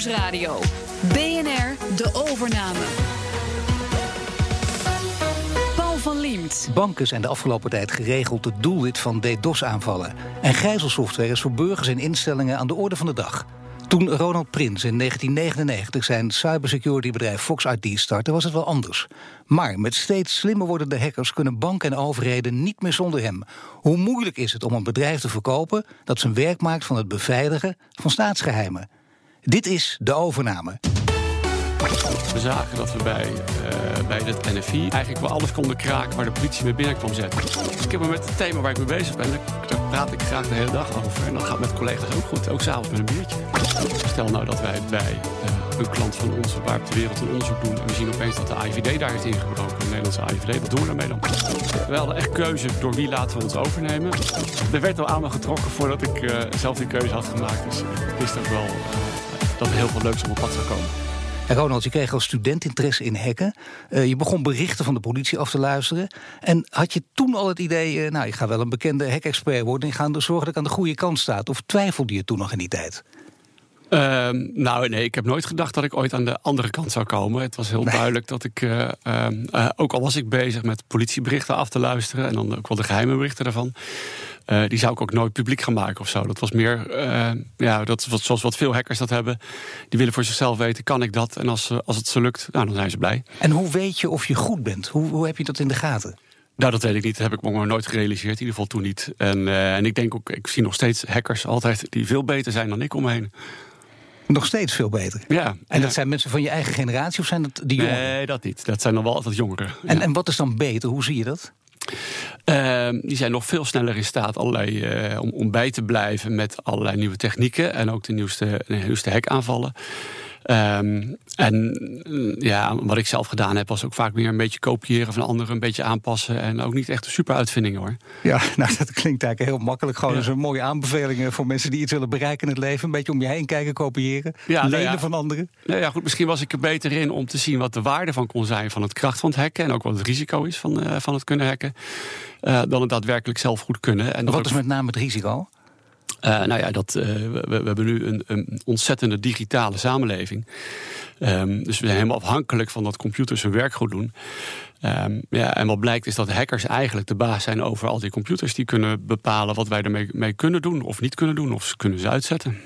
BNR De Overname. Paul van Liemt. Banken zijn de afgelopen tijd geregeld het doelwit van DDoS-aanvallen. En gijzelsoftware is voor burgers en instellingen aan de orde van de dag. Toen Ronald Prins in 1999 zijn cybersecurity-bedrijf Fox IT startte, was het wel anders. Maar met steeds slimmer wordende hackers kunnen banken en overheden niet meer zonder hem. Hoe moeilijk is het om een bedrijf te verkopen dat zijn werk maakt van het beveiligen van staatsgeheimen? Dit is de overname. We zagen dat we bij, uh, bij het NFI eigenlijk wel alles konden kraken waar de politie mee binnen kwam zetten. Ik heb me met het thema waar ik mee bezig ben, daar praat ik graag de hele dag over. En dat gaat met collega's ook goed, ook s'avonds met een biertje. Stel nou dat wij bij uh, een klant van ons waar op de wereld een onderzoek doen en we zien opeens dat de AIVD daar heeft ingebroken, de Nederlandse AIVD, wat doen we daarmee dan? We hadden echt keuze door wie laten we ons overnemen. Er werd al aandacht getrokken voordat ik uh, zelf die keuze had gemaakt, dus ik wist ook wel dat er heel veel leuks op pad zou komen. En Ronald, je kreeg als student interesse in hacken. Uh, je begon berichten van de politie af te luisteren. En had je toen al het idee, uh, nou, ik ga wel een bekende hack-expert worden... en ga zorgen dat ik aan de goede kant sta? Of twijfelde je toen nog in die tijd? Uh, nou, nee, ik heb nooit gedacht dat ik ooit aan de andere kant zou komen. Het was heel nee. duidelijk dat ik, uh, uh, ook al was ik bezig met politieberichten af te luisteren... en dan ook wel de geheime berichten daarvan... die zou ik ook nooit publiek gaan maken of zo. Dat was meer, ja, dat, wat, zoals wat veel hackers dat hebben. Die willen voor zichzelf weten, kan ik dat? En als, als het ze lukt, nou, dan zijn ze blij. En hoe weet je of je goed bent? Hoe, hoe heb je dat in de gaten? Nou, dat weet ik niet. Dat heb ik me maar nooit gerealiseerd. In ieder geval toen niet. En, uh, en ik denk ook, ik zie nog steeds hackers altijd die veel beter zijn dan ik omheen. Nog steeds veel beter. Ja. En ja. dat zijn mensen van je eigen generatie of zijn dat die jongeren? Nee, dat niet. Dat zijn nog wel altijd jongeren. En, ja. en wat is dan beter? Hoe zie je dat? Uh, die zijn nog veel sneller in staat allerlei, uh, om, om bij te blijven met allerlei nieuwe technieken en ook de nieuwste, de nieuwste hackaanvallen. Um, en ja, wat ik zelf gedaan heb, was ook vaak meer een beetje kopiëren van anderen, een beetje aanpassen. En ook niet echt een super uitvindingen hoor. Ja, nou dat klinkt eigenlijk heel makkelijk. Gewoon ja. een mooie aanbevelingen voor mensen die iets willen bereiken in het leven. Een beetje om je heen kijken, kopiëren, ja, lenen nou ja, van anderen. Nou ja, goed, misschien was ik er beter in om te zien wat de waarde van kon zijn van het kracht van het hacken. En ook wat het risico is van, uh, van het kunnen hacken. Uh, dan het daadwerkelijk zelf goed kunnen. En wat is met name het risico? Uh, nou ja, dat, uh, we, we, hebben nu een, een, ontzettende digitale samenleving. Um, dus we zijn helemaal afhankelijk van dat computers hun werk goed doen. Um, ja, en wat blijkt is dat hackers eigenlijk de baas zijn over al die computers. Die kunnen bepalen wat wij ermee mee kunnen doen of niet kunnen doen. Of ze kunnen ze uitzetten.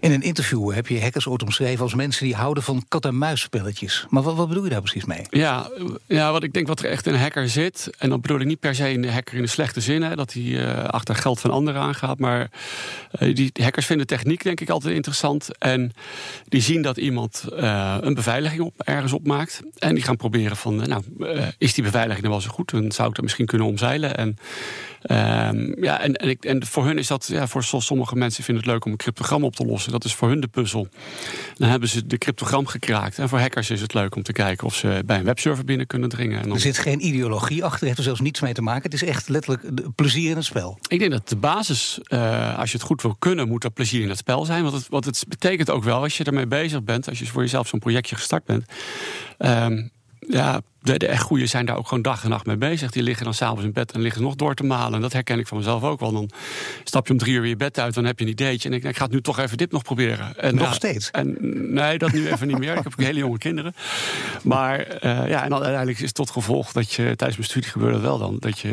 In een interview heb je hackers ooit omschreven als mensen die houden van kat-en-muisspelletjes. Maar wat, wat, bedoel je daar precies mee? Ja, ja, wat ik denk wat er echt in een hacker zit. En dan bedoel ik niet per se een hacker in de slechte zin, hè, dat hij uh, achter geld van anderen aangaat. Maar uh, die hackers vinden techniek denk ik altijd interessant. En die zien dat iemand uh, een beveiliging op, ergens opmaakt. En die gaan proberen van, nou, is die beveiliging dan wel zo goed? Dan zou ik dat misschien kunnen omzeilen. En Um, ja, en, en, ik, en, voor hun is dat, ja, voor sommige mensen vinden het leuk om een cryptogram op te lossen. Dat is voor hun de puzzel. Dan hebben ze de cryptogram gekraakt. En voor hackers is het leuk om te kijken of ze bij een webserver binnen kunnen dringen. En dan... Er zit geen ideologie achter, heeft er zelfs niets mee te maken. Het is echt letterlijk plezier in het spel. Ik denk dat de basis, uh, als je het goed wil kunnen, moet er plezier in het spel zijn. Want het, wat het betekent ook wel, als je ermee bezig bent, als je voor jezelf zo'n projectje gestart bent. Um, ja, de, de echt goeie zijn daar ook gewoon dag en nacht mee bezig. Die liggen dan s'avonds in bed en liggen nog door te malen. En dat herken ik van mezelf ook wel. Dan stap je om drie uur je bed uit, dan heb je een ideetje. En ik, ik ga het nu toch even dit nog proberen. En, nog ja, steeds? En, nee, dat nu even niet meer. Ik heb hele jonge kinderen. Maar uh, ja, en dan uiteindelijk is het tot gevolg dat je tijdens mijn studie gebeurde dat wel dan. Dat je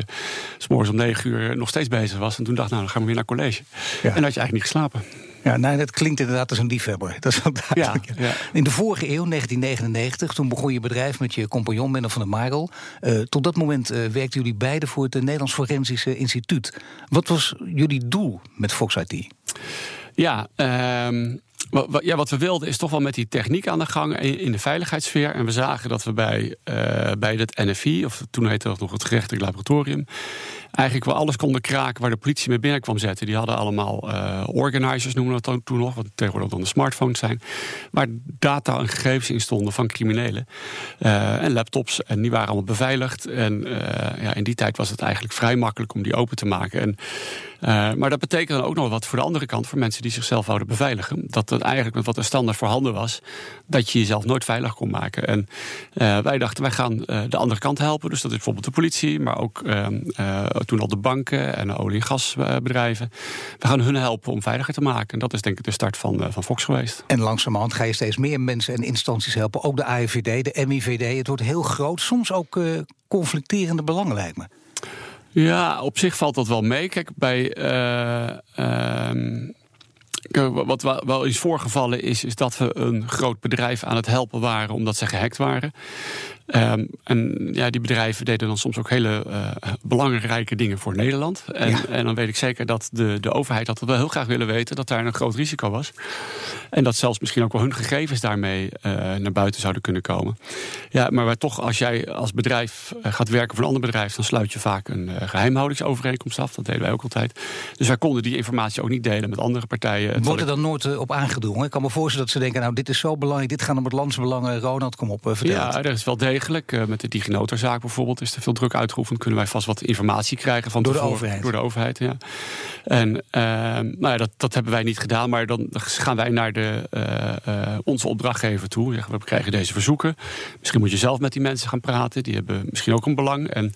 s'morgens om negen uur nog steeds bezig was. En toen dacht nou, dan gaan we weer naar college. Ja. En had je eigenlijk niet geslapen. Ja, nou, dat klinkt inderdaad als een liefhebber. Dat is wel duidelijk. Ja, ja. In de vorige eeuw, 1999, toen begon je bedrijf met je compagnon Menno van der Marel. Uh, tot dat moment uh, werkten jullie beiden voor het Nederlands Forensische Instituut. Wat was jullie doel met Fox IT? Ja, um, ja, wat we wilden is toch wel met die techniek aan de gang in de veiligheidssfeer. En we zagen dat we bij, uh, bij het NFI, of toen heette dat nog het gerechtelijk laboratorium, eigenlijk wel alles konden kraken waar de politie mee binnen kwam zetten. Die hadden allemaal uh, organizers, noemen we dat toen nog, wat tegenwoordig dan de smartphones zijn, waar data en gegevens in stonden van criminelen. Uh, en laptops, en die waren allemaal beveiligd. En ja, in die tijd was het eigenlijk vrij makkelijk om die open te maken. En maar dat betekent dan ook nog wat voor de andere kant, voor mensen die zichzelf wouden beveiligen. Dat het eigenlijk met wat er standaard voorhanden was, dat je jezelf nooit veilig kon maken. En wij dachten, wij gaan de andere kant helpen. Dus dat is bijvoorbeeld de politie, maar ook ehm, toen al de banken en de olie- en gasbedrijven. We gaan hun helpen om veiliger te maken. En dat is denk ik de start van, van Fox geweest. En langzamerhand ga je steeds meer mensen en instanties helpen. Ook de AIVD, de MIVD. Het wordt heel groot. Soms ook conflicterende belangen, lijkt me. Ja, op zich valt dat wel mee. Kijk, bij. Uh, wat wel eens voorgevallen is, is dat we een groot bedrijf aan het helpen waren omdat ze gehackt waren. Um, en ja, die bedrijven deden dan soms ook hele uh, belangrijke dingen voor Nederland. En, ja. en, dan weet ik zeker dat de, de overheid dat wel heel graag willen weten dat daar een groot risico was. En dat zelfs misschien ook wel hun gegevens daarmee uh, naar buiten zouden kunnen komen. Ja, maar waar toch, als jij als bedrijf uh, gaat werken voor een ander bedrijf, dan sluit je vaak een geheimhoudingsovereenkomst af. Dat deden wij ook altijd. Dus wij konden die informatie ook niet delen met andere partijen. Wordt er dan nooit op aangedrongen? Ik kan me voorstellen dat ze denken, nou dit is zo belangrijk, dit gaat om het landsbelangen. Ronald, kom op, vertel Ja, er is wel degelijk. Uh, met de DigiNotar-zaak bijvoorbeeld is er veel druk uitgeoefend. Kunnen wij vast wat informatie krijgen van door de overheid. Door de overheid, ja. En uh, nou ja, dat, dat hebben wij niet gedaan, maar dan gaan wij naar de, uh, onze opdrachtgever toe. Zeggen, we krijgen deze verzoeken. Misschien moet je zelf met die mensen gaan praten. Die hebben misschien ook een belang. En,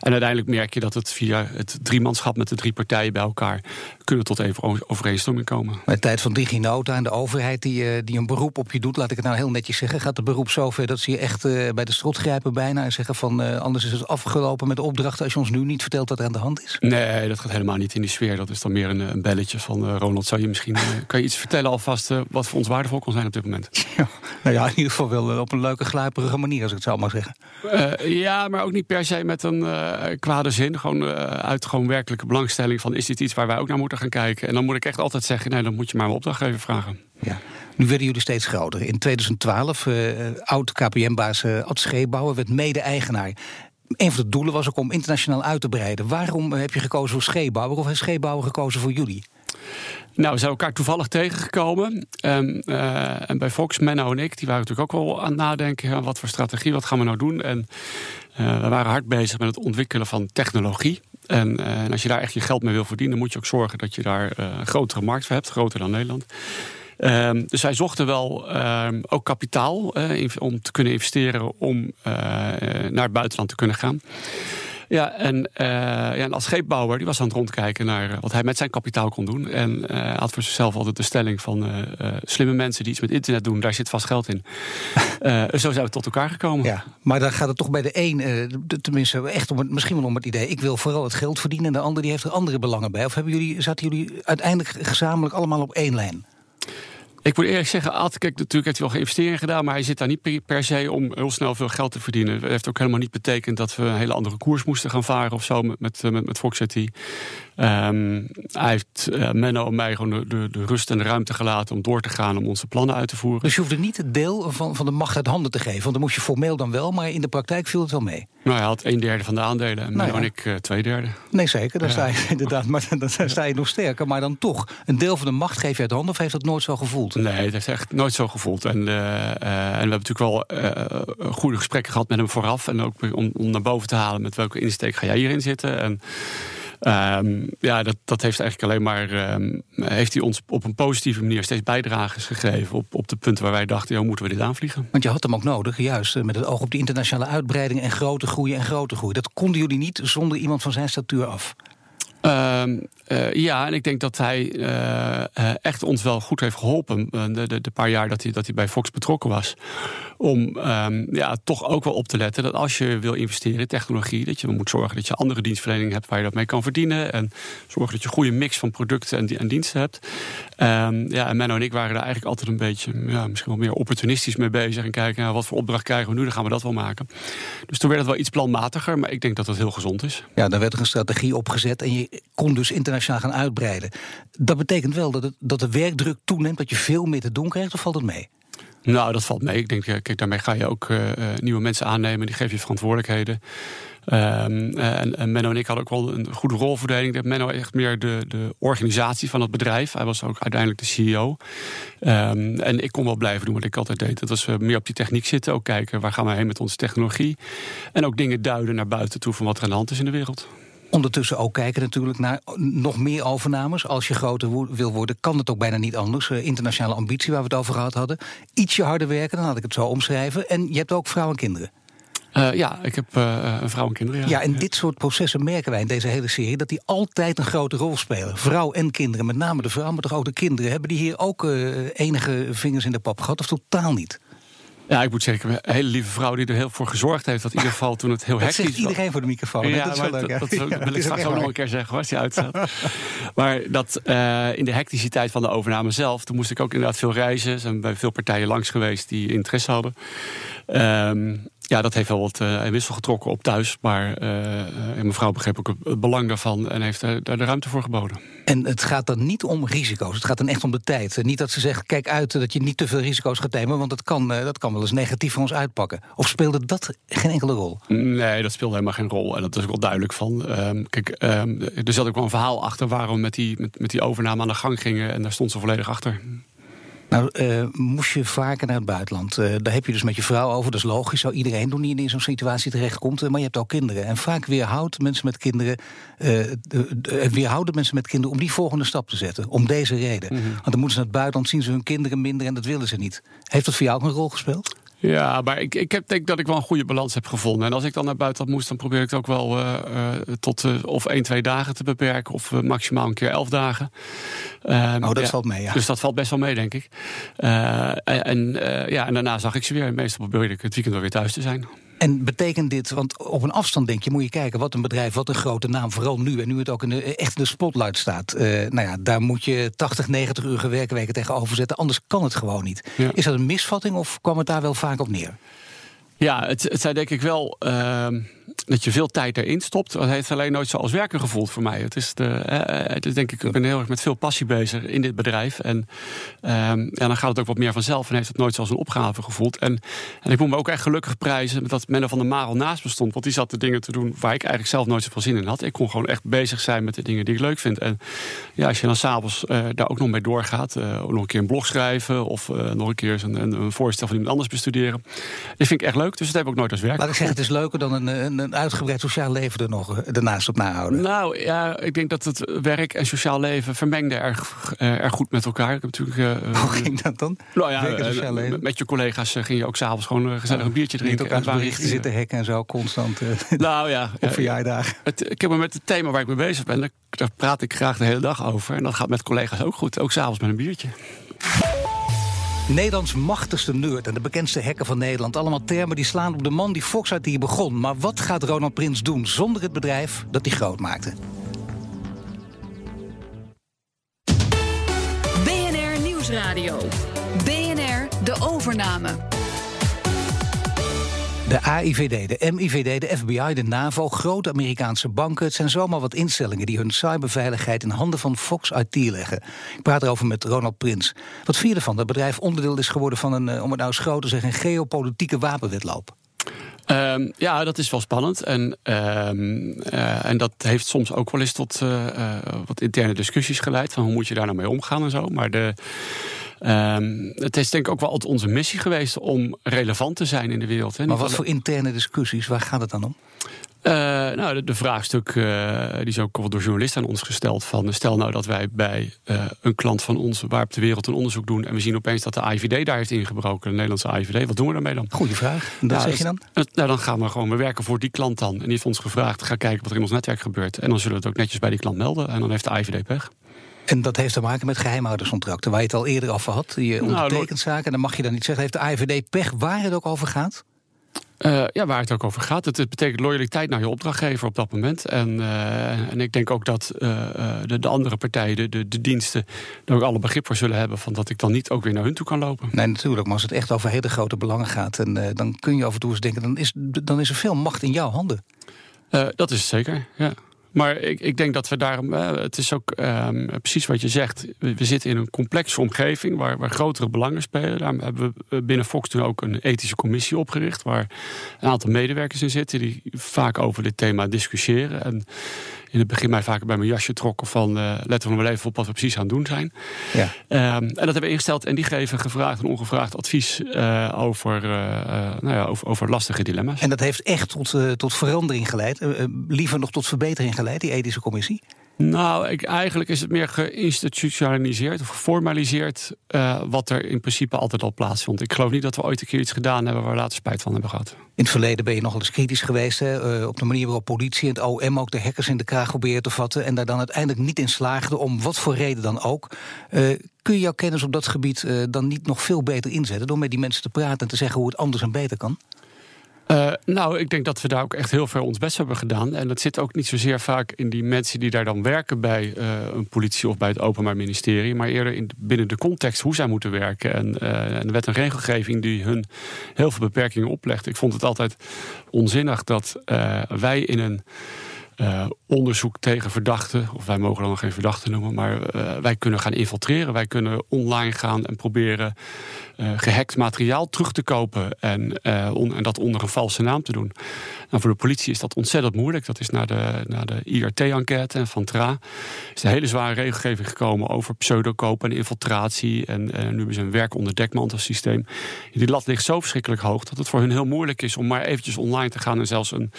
en uiteindelijk merk je dat het via het driemanschap met de drie partijen bij elkaar kunnen tot even overeenstemming komen. Met tijd van DigiNota en de overheid die, die een beroep op je doet, laat ik het nou heel netjes zeggen, gaat het beroep zover dat ze je echt bij de strot grijpen bijna en zeggen van uh, anders is het afgelopen met de opdracht als je ons nu niet vertelt wat er aan de hand is? Nee, dat gaat helemaal niet in die sfeer. Dat is dan meer een, een belletje van uh, Ronald. Zou je misschien uh, kan je iets vertellen alvast wat voor ons waardevol kan zijn op dit moment? Ja, nou ja, in ieder geval wel op een leuke gluiperige manier, als ik het zo maar zeggen. ja, maar ook niet per se met een kwade zin. Gewoon uit gewoon werkelijke belangstelling van is dit iets waar wij ook naar moeten gaan kijken? En dan moet ik echt altijd zeggen, nee, dan moet je maar een opdrachtgever vragen. Ja. Nu werden jullie steeds groter. In 2012, uh, oud-KPM-baas uh, Ad Scheepbouwer werd mede-eigenaar. Een van de doelen was ook om internationaal uit te breiden. Waarom heb je gekozen voor Scheepbouwer of heeft Scheepbouwer gekozen voor jullie? Nou, we zijn elkaar toevallig tegengekomen. En, uh, en bij Fox, Menno en ik, die waren natuurlijk ook wel aan het nadenken... wat voor strategie, wat gaan we nou doen? En uh, we waren hard bezig met het ontwikkelen van technologie. En, en, als je daar echt je geld mee wil verdienen... moet je ook zorgen dat je daar een grotere markt voor hebt, groter dan Nederland. Um, dus wij zochten wel um, ook kapitaal uh, om te kunnen investeren om uh, naar het buitenland te kunnen gaan. Ja, en, uh, ja, en als scheepbouwer die was aan het rondkijken naar wat hij met zijn kapitaal kon doen. En had voor zichzelf altijd de stelling van slimme mensen die iets met internet doen, daar zit vast geld in. zo zijn we tot elkaar gekomen. Ja, maar dan gaat het toch bij de een, tenminste echt om het, misschien wel om het idee, ik wil vooral het geld verdienen en de ander die heeft er andere belangen bij. Of hebben jullie, zaten jullie uiteindelijk gezamenlijk allemaal op één lijn? Ik moet eerlijk zeggen, Ad, kijk, natuurlijk heeft hij wel investeringen gedaan, maar hij zit daar niet per se om heel snel veel geld te verdienen. Dat heeft ook helemaal niet betekend dat we een hele andere koers moesten gaan varen of zo met, met, met Fox City. Um, hij heeft uh, Menno en mij gewoon de, de, rust en de ruimte gelaten om door te gaan om onze plannen uit te voeren. Dus je hoefde niet het deel van, van de macht uit handen te geven, want dan moest je formeel dan wel, maar in de praktijk viel het wel mee. Nou, hij had een derde van de aandelen en nou ja. en ik uh, twee derde. Nee, zeker, dan ja. sta je inderdaad, maar dan, dan sta je nog sterker. Maar dan toch, een deel van de macht geef je uit handen of heeft dat nooit zo gevoeld? Nee, dat heeft echt nooit zo gevoeld. En, uh, en we hebben natuurlijk wel goede gesprekken gehad met hem vooraf en ook om, om naar boven te halen met welke insteek ga jij hierin zitten. En, Um, ja, dat, dat heeft eigenlijk alleen maar. Um, heeft hij ons op een positieve manier steeds bijdrages gegeven. op, op de punten waar wij dachten: hoe moeten we dit aanvliegen? Want je had hem ook nodig, juist met het oog op die internationale uitbreiding. en grote groei en grote groei. Dat konden jullie niet zonder iemand van zijn statuur af. Um, uh, ja, en ik denk dat hij uh, uh, echt ons wel goed heeft geholpen. de, de, de, paar jaar dat hij, dat hij bij Fox betrokken was. Om um, ja, toch ook wel op te letten dat als je wil investeren in technologie, dat je moet zorgen dat je andere dienstverlening hebt waar je dat mee kan verdienen. En zorgen dat je een goede mix van producten en, en diensten hebt. Um, ja, en Menno en ik waren daar eigenlijk altijd een beetje, ja, misschien wel meer opportunistisch mee bezig. En kijken, nou, wat voor opdracht krijgen we nu, dan gaan we dat wel maken. Dus toen werd het wel iets planmatiger, maar ik denk dat dat heel gezond is. Ja, dan werd er een strategie opgezet en je kon dus internationaal gaan uitbreiden. Dat betekent wel dat, het, dat de werkdruk toeneemt, dat je veel meer te doen krijgt, of valt het mee? Nou, dat valt mee. Ik denk, kijk, daarmee ga je ook uh, nieuwe mensen aannemen, die geef je verantwoordelijkheden. Um, en, en, Menno en ik hadden ook wel een goede rolverdeling. Menno echt meer de, de organisatie van het bedrijf. Hij was ook uiteindelijk de CEO. Ehm, en ik kon wel blijven doen wat ik altijd deed. Dat was meer op die techniek zitten. Ook kijken waar gaan we heen met onze technologie. En ook dingen duiden naar buiten toe van wat er aan de hand is in de wereld. Ondertussen ook kijken natuurlijk naar nog meer overnames. Als je groter wil worden, kan het ook bijna niet anders. Uh, internationale ambitie waar we het over gehad hadden. Ietsje harder werken, dan had ik het zo omschrijven. En je hebt ook vrouwen en kinderen. Uh, ja, ik heb uh, een vrouw en kinderen. Ja. ja, en dit soort processen merken wij in deze hele serie... dat die altijd een grote rol spelen. Vrouw en kinderen, met name de vrouw, maar toch ook de kinderen. Hebben die hier ook enige vingers in de pap gehad of totaal niet? Ja, ik moet zeggen, een hele lieve vrouw die er heel voor gezorgd heeft. Dat in ieder geval toen het heel hectisch was. Dat iedereen voor de microfoon. Ja, dat, is wel leuk, dat, dat ja, wil ik straks ook nog een keer zeggen, als die uitzet. maar dat uh, in de hecticiteit van de overname zelf... toen moest ik ook inderdaad veel reizen. Zijn bij veel partijen langs geweest die interesse hadden. Um, ja, dat heeft wel wat uh, wissel getrokken op thuis. Maar uh, mevrouw begreep ook het belang daarvan en heeft daar de ruimte voor geboden. En het gaat dan niet om risico's, het gaat dan echt om de tijd. Niet dat ze zegt, kijk uit dat je niet te veel risico's gaat nemen... want dat kan, dat kan wel eens negatief voor ons uitpakken. Of speelde dat geen enkele rol? Nee, dat speelde helemaal geen rol. En dat is ook wel duidelijk van. Um, kijk, um, er zat ook wel een verhaal achter... waarom we met die, met, met die overname aan de gang gingen. En daar stond ze volledig achter. Nou, uh, moest je vaker naar het buitenland? Uh, daar heb je dus met je vrouw over. Dat is logisch, zou iedereen doen die in zo'n situatie terechtkomt. Uh, maar je hebt ook kinderen. En vaak weerhoudt mensen met kinderen... weerhouden mensen met kinderen om die volgende stap te zetten. Om deze reden. Mm -hmm. Want dan moeten ze naar het buitenland, zien ze hun kinderen minder... en dat willen ze niet. Heeft dat voor jou ook een rol gespeeld? Ja, maar ik, ik heb, denk dat ik wel een goede balans heb gevonden. En als ik dan naar buitenland moest, dan probeer ik het ook wel uh, uh, tot uh, of één, twee dagen te beperken. Of maximaal een keer elf dagen. oh, dat ja, valt mee, ja. Dus dat valt best wel mee, denk ik. en, ja, en daarna zag ik ze weer. En meestal probeer ik het weekend weer thuis te zijn. En betekent dit, want op een afstand denk je, moet je kijken wat een bedrijf, wat een grote naam, vooral nu en nu het ook in de, echt in de spotlight staat. Uh, nou ja, daar moet je 80, 90 uur werkweken tegenover zetten, anders kan het gewoon niet. Ja. Is dat een misvatting of kwam het daar wel vaak op neer? Ja, het, het zijn denk ik wel. Uh, dat je veel tijd erin stopt. Dat heeft alleen nooit zo als werken gevoeld voor mij. Het is, de, eh, het is denk ik, ik ben heel erg met veel passie bezig in dit bedrijf. En, um, en dan gaat het ook wat meer vanzelf en heeft het nooit zoals een opgave gevoeld. En, en ik moet me ook echt gelukkig prijzen dat Menno van der Marel naast me stond. Want die zat de dingen te doen waar ik eigenlijk zelf nooit zoveel zin in had. Ik kon gewoon echt bezig zijn met de dingen die ik leuk vind. En ja, als je dan s'avonds uh, daar ook nog mee doorgaat, uh, nog een keer een blog schrijven of uh, nog een keer een, een, een, voorstel van iemand anders bestuderen. Dat vind ik echt leuk, dus dat heb ik ook nooit als werk. Laat ik zeggen, het is leuker dan een, een, een uitgebreid sociaal leven er nog ernaast op nahouden. Nou ja, ik denk dat het werk en sociaal leven vermengde erg, erg goed met elkaar. Ik heb natuurlijk, Hoe ging dat dan? Nou ja, met je collega's ging je ook s'avonds gewoon gezellig een biertje drinken. Niet berichten zitten hekken en zo, constant nou, ja, op verjaardagen. Het, ik heb me met het thema waar ik mee bezig ben, daar praat ik graag de hele dag over. En dat gaat met collega's ook goed, ook s'avonds met een biertje. Nederlands machtigste nerd en de bekendste hacker van Nederland. Allemaal termen die slaan op de man die Fox uit hier begon. Maar wat gaat Ronald Prins doen zonder het bedrijf dat hij groot maakte? BNR Nieuwsradio. BNR De Overname. De AIVD, de MIVD, de FBI, de NAVO, grote Amerikaanse banken. Het zijn zomaar wat instellingen die hun cyberveiligheid in handen van Fox IT leggen. Ik praat erover met Ronald Prins. Wat vierde van dat bedrijf onderdeel is geworden van een, om het nou eens groot te zeggen, een geopolitieke wapenwetloop? Um, ja, dat is wel spannend. En, um, uh, en dat heeft soms ook wel eens tot uh, wat interne discussies geleid. Van hoe moet je daar nou mee omgaan en zo. Maar de, um, het is denk ik ook wel altijd onze missie geweest om relevant te zijn in de wereld. Hè. Maar wat voor interne discussies, waar gaat het dan om? Uh, nou, de, de vraagstuk uh, die is ook door journalisten aan ons gesteld. Van, stel nou dat wij bij uh, een klant van ons waar op de wereld een onderzoek doen. En we zien opeens dat de IVD daar heeft ingebroken, de Nederlandse IVD. Wat doen we daarmee dan? Goeie vraag. Dat zeg je dan? Nou, dan gaan we gewoon, we werken voor die klant dan. En die heeft ons gevraagd, ga kijken wat er in ons netwerk gebeurt. En dan zullen we het ook netjes bij die klant melden. En dan heeft de IVD pech. En dat heeft te maken met geheimhouderscontracten, waar je het al eerder over had. Je ondertekent nou, zaken, en dan mag je dan niet zeggen. Heeft de IVD pech waar het ook over gaat? Uh, ja, waar het ook over gaat. Het, het, betekent loyaliteit naar je opdrachtgever op dat moment. En, uh, en ik denk ook dat uh, de, de, andere partijen, de, de, de, diensten, er ook alle begrip voor zullen hebben. van dat ik dan niet ook weer naar hun toe kan lopen. Nee, natuurlijk. Maar als het echt over hele grote belangen gaat. En, dan kun je af en toe eens denken: dan is, dan is er veel macht in jouw handen. dat is zeker, ja. Maar ik, ik denk dat we daarom. het is ook um, precies wat je zegt. We, we, zitten in een complexe omgeving waar, waar grotere belangen spelen. Daarom hebben we binnen Fox toen ook een ethische commissie opgericht. Waar een aantal medewerkers in zitten die vaak over dit thema discussiëren. En in het begin mij vaak bij mijn jasje trokken van uh, letten we wel even op wat we precies aan het doen zijn. Ja. Ehm, en dat hebben we ingesteld en die geven gevraagd en ongevraagd advies over, nou ja, over, over, lastige dilemma's. En dat heeft echt tot, tot verandering geleid, liever nog tot verbetering geleid, die ethische commissie? Nou, eigenlijk is het meer geïnstitutionaliseerd of geformaliseerd. Uh, wat er in principe altijd al plaatsvond. Ik geloof niet dat we ooit een keer iets gedaan hebben waar we later spijt van hebben gehad. In het verleden ben je nogal eens kritisch geweest. Uh, op de manier waarop politie en het OM ook de hackers in de kraag proberen te vatten. En daar dan uiteindelijk niet in slaagden, om wat voor reden dan ook. Uh, kun je jouw kennis op dat gebied dan niet nog veel beter inzetten? Door met die mensen te praten en te zeggen hoe het anders en beter kan? Uh, nou, ik denk dat we daar ook echt heel ver ons best hebben gedaan. En dat zit ook niet zozeer vaak in die mensen die daar dan werken bij uh, een politie of bij het Openbaar Ministerie, maar eerder in, binnen de context hoe zij moeten werken. En, uh, en de wet en regelgeving die hun heel veel beperkingen oplegt. Ik vond het altijd onzinnig dat wij in een uh, onderzoek tegen verdachten, of wij mogen dan geen verdachten noemen, maar uh, wij kunnen gaan infiltreren. Wij kunnen online gaan en proberen uh, gehackt materiaal terug te kopen en, en, dat onder een valse naam te doen. Nou, voor de politie is dat ontzettend moeilijk. Dat is naar de, naar de IRT-enquête en van TRA. is een hele zware regelgeving gekomen over pseudokoop en infiltratie. En, en nu hebben ze een werk onder dekmantelsysteem. Die lat ligt zo verschrikkelijk hoog dat het voor hun heel moeilijk is om maar eventjes online te gaan en zelfs een,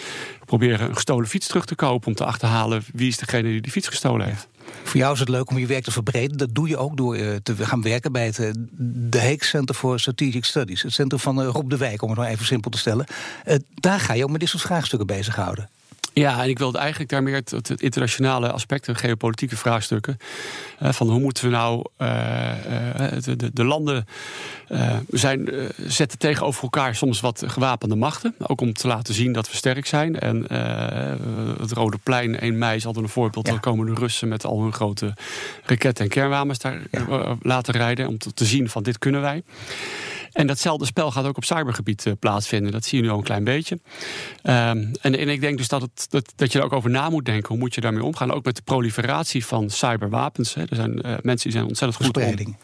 proberen een gestolen fiets terug te kopen om te achterhalen wie is degene die die fiets gestolen heeft. Voor jou is het leuk om je werk te verbreden. Dat doe je ook door uh, te gaan werken bij het uh, de Hague Center for Strategic Studies. Het centrum van uh, Rob de Wijk, om het maar even simpel te stellen. daar ga je ook met dit soort vraagstukken bezighouden. Ja, en ik wilde eigenlijk daar meer het, het internationale aspect, geopolitieke vraagstukken. Uh, van hoe moeten we nou uh, de, de, de, landen zijn, zetten tegenover elkaar soms wat gewapende machten. Ook om te laten zien dat we sterk zijn. En het Rode Plein 1 mei is altijd een voorbeeld. Ja. Dan komen de Russen met al hun grote raketten en kernwapens daar laten rijden. Om te, te zien van dit kunnen wij. En datzelfde spel gaat ook op cybergebied uh, plaatsvinden. Dat zie je nu al een klein beetje. Um, en, en, ik denk dus dat, het, dat, dat je er ook over na moet denken. Hoe moet je daarmee omgaan? Ook met de proliferatie van cyberwapens. Hè. Er zijn uh, mensen die zijn ontzettend goed. Verspreiding.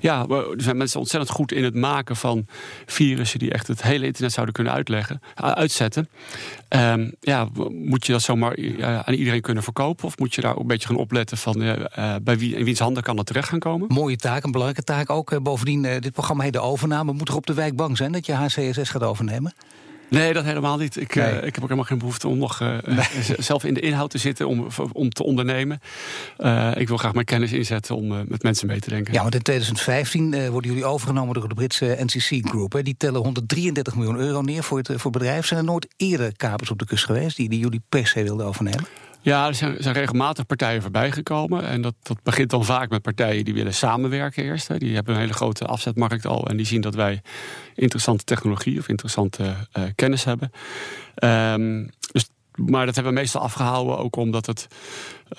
ja, er zijn mensen ontzettend goed in het maken van virussen die echt het hele internet zouden kunnen uitleggen, uh, uitzetten. Um, ja, moet je dat zomaar aan iedereen kunnen verkopen? Of moet je daar ook een beetje gaan opletten van bij wie in wiens handen kan dat terecht gaan komen? Mooie taak, een belangrijke taak ook. bovendien, dit programma heet de overname moet er op de wijk bang zijn dat je HCSS gaat overnemen? Nee, dat helemaal niet. Ik, eh, ik heb ook helemaal geen behoefte om nog uh, zelf in de inhoud te zitten om, om te ondernemen. Uh, ik wil graag mijn kennis inzetten om met mensen mee te denken. Ja, want in 2015 worden jullie overgenomen door de Britse NCC Group. Hè. Die tellen 133 miljoen euro neer voor het, voor het bedrijf. Zijn er nooit eerder kapers op de kust geweest die, die jullie per se wilden overnemen? Ja, er zijn, regelmatig partijen voorbij gekomen. En dat, dat begint dan vaak met partijen die willen samenwerken eerst. Hè. Die hebben een hele grote afzetmarkt al. En die zien dat wij interessante technologie of interessante uh, kennis hebben. Um, dus maar dat hebben we meestal afgehouden, ook omdat het,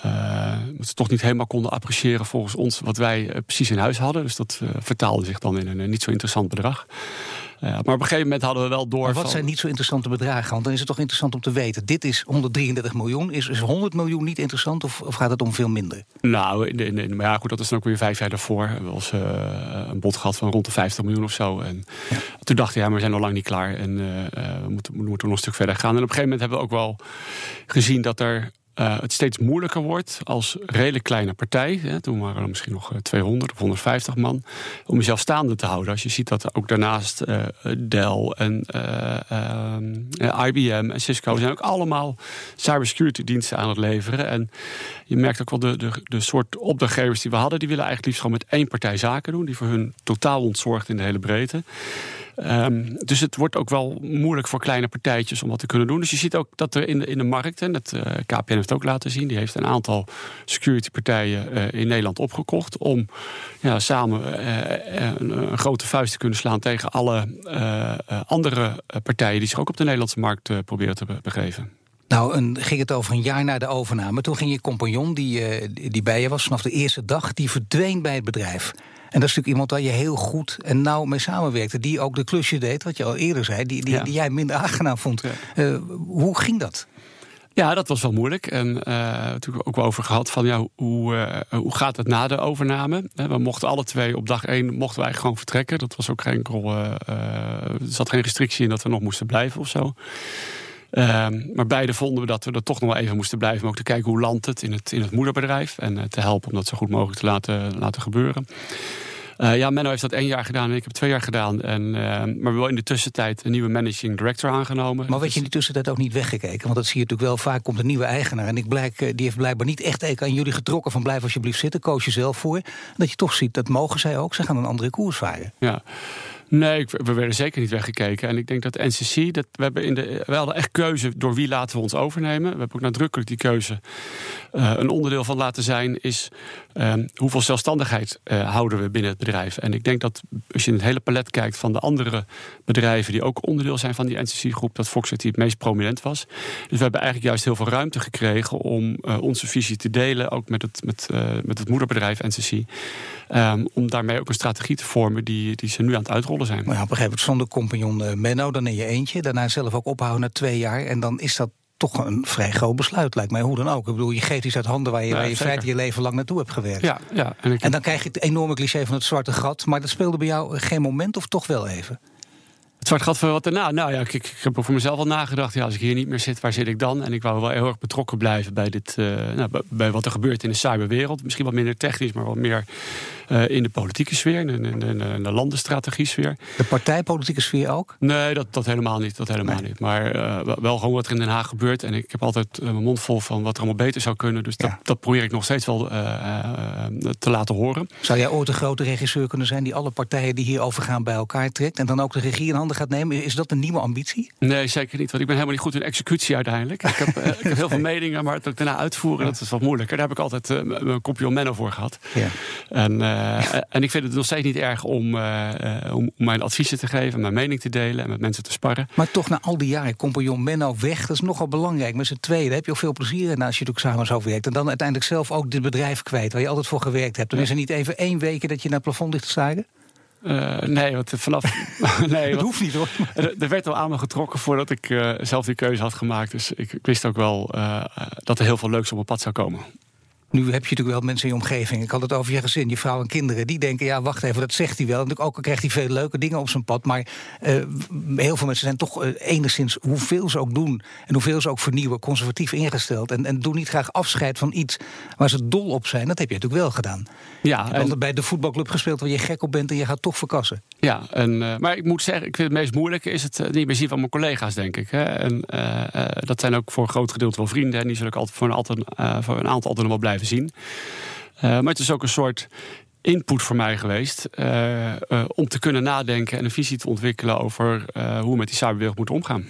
uh, ze toch niet helemaal konden appreciëren volgens ons wat wij uh, precies in huis hadden. Dus dat vertaalde zich dan in een niet zo interessant bedrag. Maar op een gegeven moment hadden we wel door. Maar wat zijn niet zo interessante bedragen? Want dan is het toch interessant om te weten: dit is 133 miljoen. Is, is 100 miljoen niet interessant of, of gaat het om veel minder? Nou, maar ja, goed, dat is dan ook weer vijf jaar daarvoor. We hebben ons een bod gehad van rond de 50 miljoen of zo. En ja. toen dachten we, ja, maar we zijn nog lang niet klaar en we moeten, we moeten nog een stuk verder gaan. En op een gegeven moment hebben we ook wel gezien dat er uh, het steeds moeilijker wordt als redelijk kleine partij. Hè, toen waren er misschien nog 200 of 150 man. Om jezelf staande te houden. Als je ziet dat ook daarnaast uh, Dell en IBM en Cisco zijn ook allemaal cybersecurity diensten aan het leveren. En je merkt ook wel de, de, de soort opdrachtgevers die we hadden. Die willen eigenlijk liefst gewoon met één partij zaken doen. Die voor hun totaal ontzorgt in de hele breedte. Um, dus het wordt ook wel moeilijk voor kleine partijtjes om wat te kunnen doen. Dus je ziet ook dat er in de, in de markt, en uh, KPN heeft ook laten zien, die heeft een aantal security partijen uh, in Nederland opgekocht om ja, samen uh, een, een, grote vuist te kunnen slaan tegen alle andere partijen die zich ook op de Nederlandse markt proberen te begeven. Nou, een, ging het over een jaar na de overname. Toen ging je compagnon, die, die bij je was vanaf de eerste dag, die verdween bij het bedrijf. En dat is natuurlijk iemand waar je heel goed en nauw mee samenwerkte. Die ook de klusje deed, wat je al eerder zei, die, die, die jij minder aangenaam vond. Uh, hoe ging dat? Ja, dat was wel moeilijk. En uh, natuurlijk ook wel over gehad van ja, hoe, uh, hoe gaat het na de overname? We mochten alle twee op dag één mochten wij gewoon vertrekken. Dat was ook geen enkel. Uh, er zat geen restrictie in dat we nog moesten blijven of zo. Ehm, maar beide vonden we dat we er toch nog wel even moesten blijven. Om ook te kijken hoe landt het in het, in het moederbedrijf. En te helpen om dat zo goed mogelijk te laten, laten gebeuren. Uh, ja, Menno heeft dat één jaar gedaan en ik heb twee jaar gedaan. En, uh, maar we hebben in de tussentijd een nieuwe managing director aangenomen. Maar werd je in die tussentijd ook niet weggekeken? Want dat zie je natuurlijk wel vaak, komt een nieuwe eigenaar. En ik blijk, die heeft blijkbaar niet echt aan jullie getrokken van blijf alsjeblieft zitten, koos je zelf voor. Dat je toch ziet, dat mogen zij ook, ze gaan een andere koers varen. Ja. Nee, we werden zeker niet weggekeken. En ik denk dat NCC, dat we, hebben in de, we hadden echt keuze door wie laten we ons overnemen. We hebben ook nadrukkelijk die keuze uh, een onderdeel van laten zijn, is uh, hoeveel zelfstandigheid uh, houden we binnen het bedrijf. En ik denk dat als je in het hele palet kijkt van de andere bedrijven die ook onderdeel zijn van die NCC-groep, dat Fox het meest prominent was. Dus we hebben eigenlijk juist heel veel ruimte gekregen om onze visie te delen, ook met het, met, met het moederbedrijf NCC. Um, om daarmee ook een strategie te vormen die, die ze nu aan het uitrollen zijn. Maar ja, op een gegeven moment zonder compagnon uh, Menno, dan in je eentje. Daarna zelf ook ophouden na twee jaar. En dan is dat toch een vrij groot besluit, lijkt mij. Hoe dan ook. Ik bedoel, je geeft iets uit handen waar je, ja, waar je feite je leven lang naartoe hebt gewerkt. Ja, ja, en, dan krijg je het enorme cliché van het zwarte gat. Maar dat speelde bij jou geen moment of toch wel even? Het zwart gat voor wat daarna. Nou ja, ik, ik, heb voor mezelf al nagedacht. Ja, als ik hier niet meer zit, waar zit ik dan? En ik wou wel heel erg betrokken blijven bij, dit, uh, nou, bij wat er gebeurt in de cyberwereld. Misschien wat minder technisch, maar wat meer uh, in de politieke sfeer, in de, in de, in de landenstrategie sfeer. De partijpolitieke sfeer ook? Nee, dat, dat helemaal niet. Dat helemaal nee. niet. Maar uh, wel gewoon wat er in Den Haag gebeurt. En ik heb altijd mijn mond vol van wat er allemaal beter zou kunnen. Dus dat, ja. dat probeer ik nog steeds wel te laten horen. Zou jij ooit een grote regisseur kunnen zijn die alle partijen die hierover gaan bij elkaar trekt en dan ook de regie in handen gaat nemen? Is dat een nieuwe ambitie? Nee, zeker niet. Want ik ben helemaal niet goed in executie uiteindelijk. Ik heb, ik heb heel veel meningen, maar het daarna uitvoeren, dat is wat moeilijker. Daar heb ik altijd mijn kopje Menno voor gehad. Ja. En, uh, en ik vind het nog steeds niet erg om, om mijn adviezen te geven, mijn mening te delen en met mensen te sparren. Maar toch na al die jaren, compagnon Menno weg, dat is nogal belangrijk. Met z'n tweeën, daar heb je ook veel plezier in als je ook samen zo werkt. En dan uiteindelijk zelf ook dit bedrijf kwijt, waar je altijd voor gewerkt hebt. Dan is er niet even één week dat je naar het plafond ligt te? Uh, nee, want vanaf. nee, dat hoeft niet hoor. Er, werd al aan me getrokken voordat ik uh, zelf die keuze had gemaakt. Dus ik, ik wist ook wel uh, dat er heel veel leuks op mijn pad zou komen. Nu heb je natuurlijk wel mensen in je omgeving. Ik had het over je gezin, je vrouw en kinderen. Die denken, ja, wacht even, dat zegt hij wel. En ook al krijgt hij veel leuke dingen op zijn pad. Maar uh, heel veel mensen zijn toch uh, enigszins, hoeveel ze ook doen... en hoeveel ze ook vernieuwen, conservatief ingesteld. En, en doen niet graag afscheid van iets waar ze dol op zijn. Dat heb je natuurlijk wel gedaan. Ja, hebt bij de voetbalclub gespeeld waar je gek op bent... en je gaat toch verkassen. Ja, en, uh, maar ik moet zeggen, ik vind het meest moeilijke... is het niet meer zien van mijn collega's, denk ik. Hè. En dat zijn ook voor een groot gedeelte wel vrienden. En die zullen ik altijd voor een, altijd, voor een aantal altijd nog wel blijven zien. Uh, maar het is ook een soort input voor mij geweest uh, uh, om te kunnen nadenken en een visie te ontwikkelen over hoe we met die cyberwereld moeten omgaan.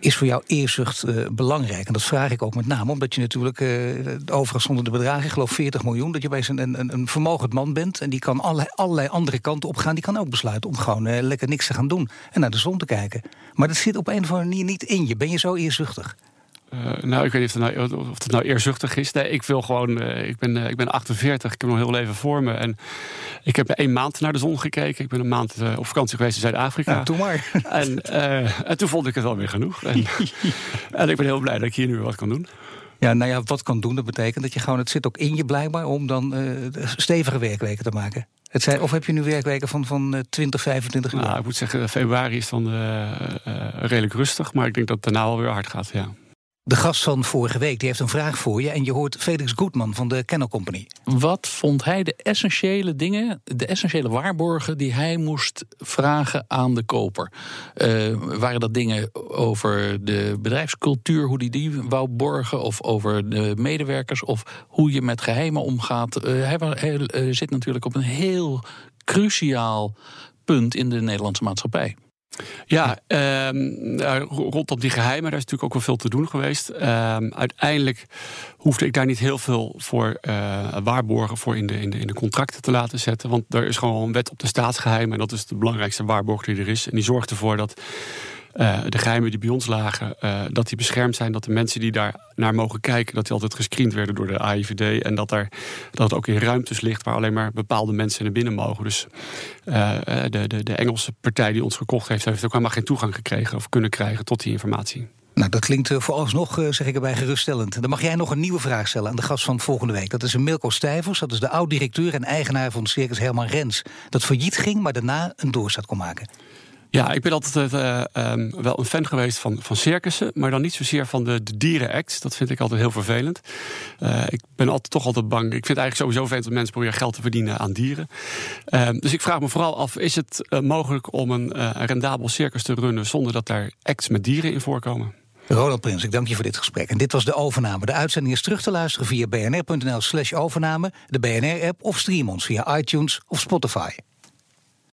Is voor jou eerzucht belangrijk? En dat vraag ik ook met name omdat je natuurlijk, overigens zonder de bedragen, ik geloof 40 miljoen, dat je bij een, een, een vermogend man bent en die kan allerlei, allerlei andere kanten opgaan. Die kan ook besluiten om gewoon lekker niks te gaan doen en naar de zon te kijken. Maar dat zit op een of andere manier niet in je. Ben je zo eerzuchtig? Uh, nou, ik weet niet of het nou, of het nou eerzuchtig is. Nee, ik wil gewoon. Uh, ik, ben, uh, ik ben 48, ik heb nog heel leven voor me. En ik heb één maand naar de zon gekeken. Ik ben een maand op vakantie geweest in Zuid-Afrika. Ja, toen maar. En, en, toen vond ik het wel weer genoeg. En, en, ik ben heel blij dat ik hier nu wat kan doen. Ja, nou ja, wat kan doen, dat betekent dat je gewoon. Het zit ook in je blijkbaar om dan stevige werkweken te maken. Het zijn, of heb je nu werkweken van, van 20, 25 uur? Nou, ik moet zeggen, februari is dan redelijk rustig. Maar ik denk dat het daarna wel weer hard gaat, ja. De gast van vorige week die heeft een vraag voor je. En je hoort Felix Goodman van de Kennel Company. Wat vond hij de essentiële dingen, de essentiële waarborgen die hij moest vragen aan de koper? Uh, waren dat dingen over de bedrijfscultuur, hoe die die wou borgen? Of over de medewerkers? Of hoe je met geheimen omgaat? Uh, hij, uh, zit natuurlijk op een heel cruciaal punt in de Nederlandse maatschappij. Ja, um, rondom die geheimen, daar is natuurlijk ook wel veel te doen geweest. Um, uiteindelijk hoefde ik daar niet heel veel voor uh, waarborgen voor in de, in, de, in de contracten te laten zetten. Want er is gewoon een wet op de staatsgeheimen en dat is de belangrijkste waarborg die er is. En die zorgt ervoor dat uh, de geheimen die bij ons lagen, uh, dat die beschermd zijn. Dat de mensen die daar naar mogen kijken, dat die altijd gescreend werden door de AIVD. En dat, er, dat het ook in ruimtes ligt waar alleen maar bepaalde mensen naar binnen mogen. Dus uh, de, de, de Engelse partij die ons gekocht heeft, heeft ook helemaal geen toegang gekregen of kunnen krijgen tot die informatie. Nou, dat klinkt vooralsnog, zeg ik erbij, geruststellend. Dan mag jij nog een nieuwe vraag stellen aan de gast van volgende week. Dat is Milko Stijvers, dat is de oud-directeur en eigenaar van Circus Herman Rens. Dat failliet ging, maar daarna een doorstart kon maken. Ja, ik ben altijd uh, um, wel een fan geweest van, van circussen, maar dan niet zozeer van de, de dierenacts. Dat vind ik altijd heel vervelend. Uh, ik ben altijd toch altijd bang. Ik vind het eigenlijk sowieso vervelend dat mensen proberen geld te verdienen aan dieren. Uh, dus ik vraag me vooral af: is het mogelijk om een, rendabel circus te runnen zonder dat daar acts met dieren in voorkomen? Ronald Prins, ik dank je voor dit gesprek. En dit was de overname. De uitzending is terug te luisteren via bnr.nl/slash overname, de BNR-app of stream ons via iTunes of Spotify.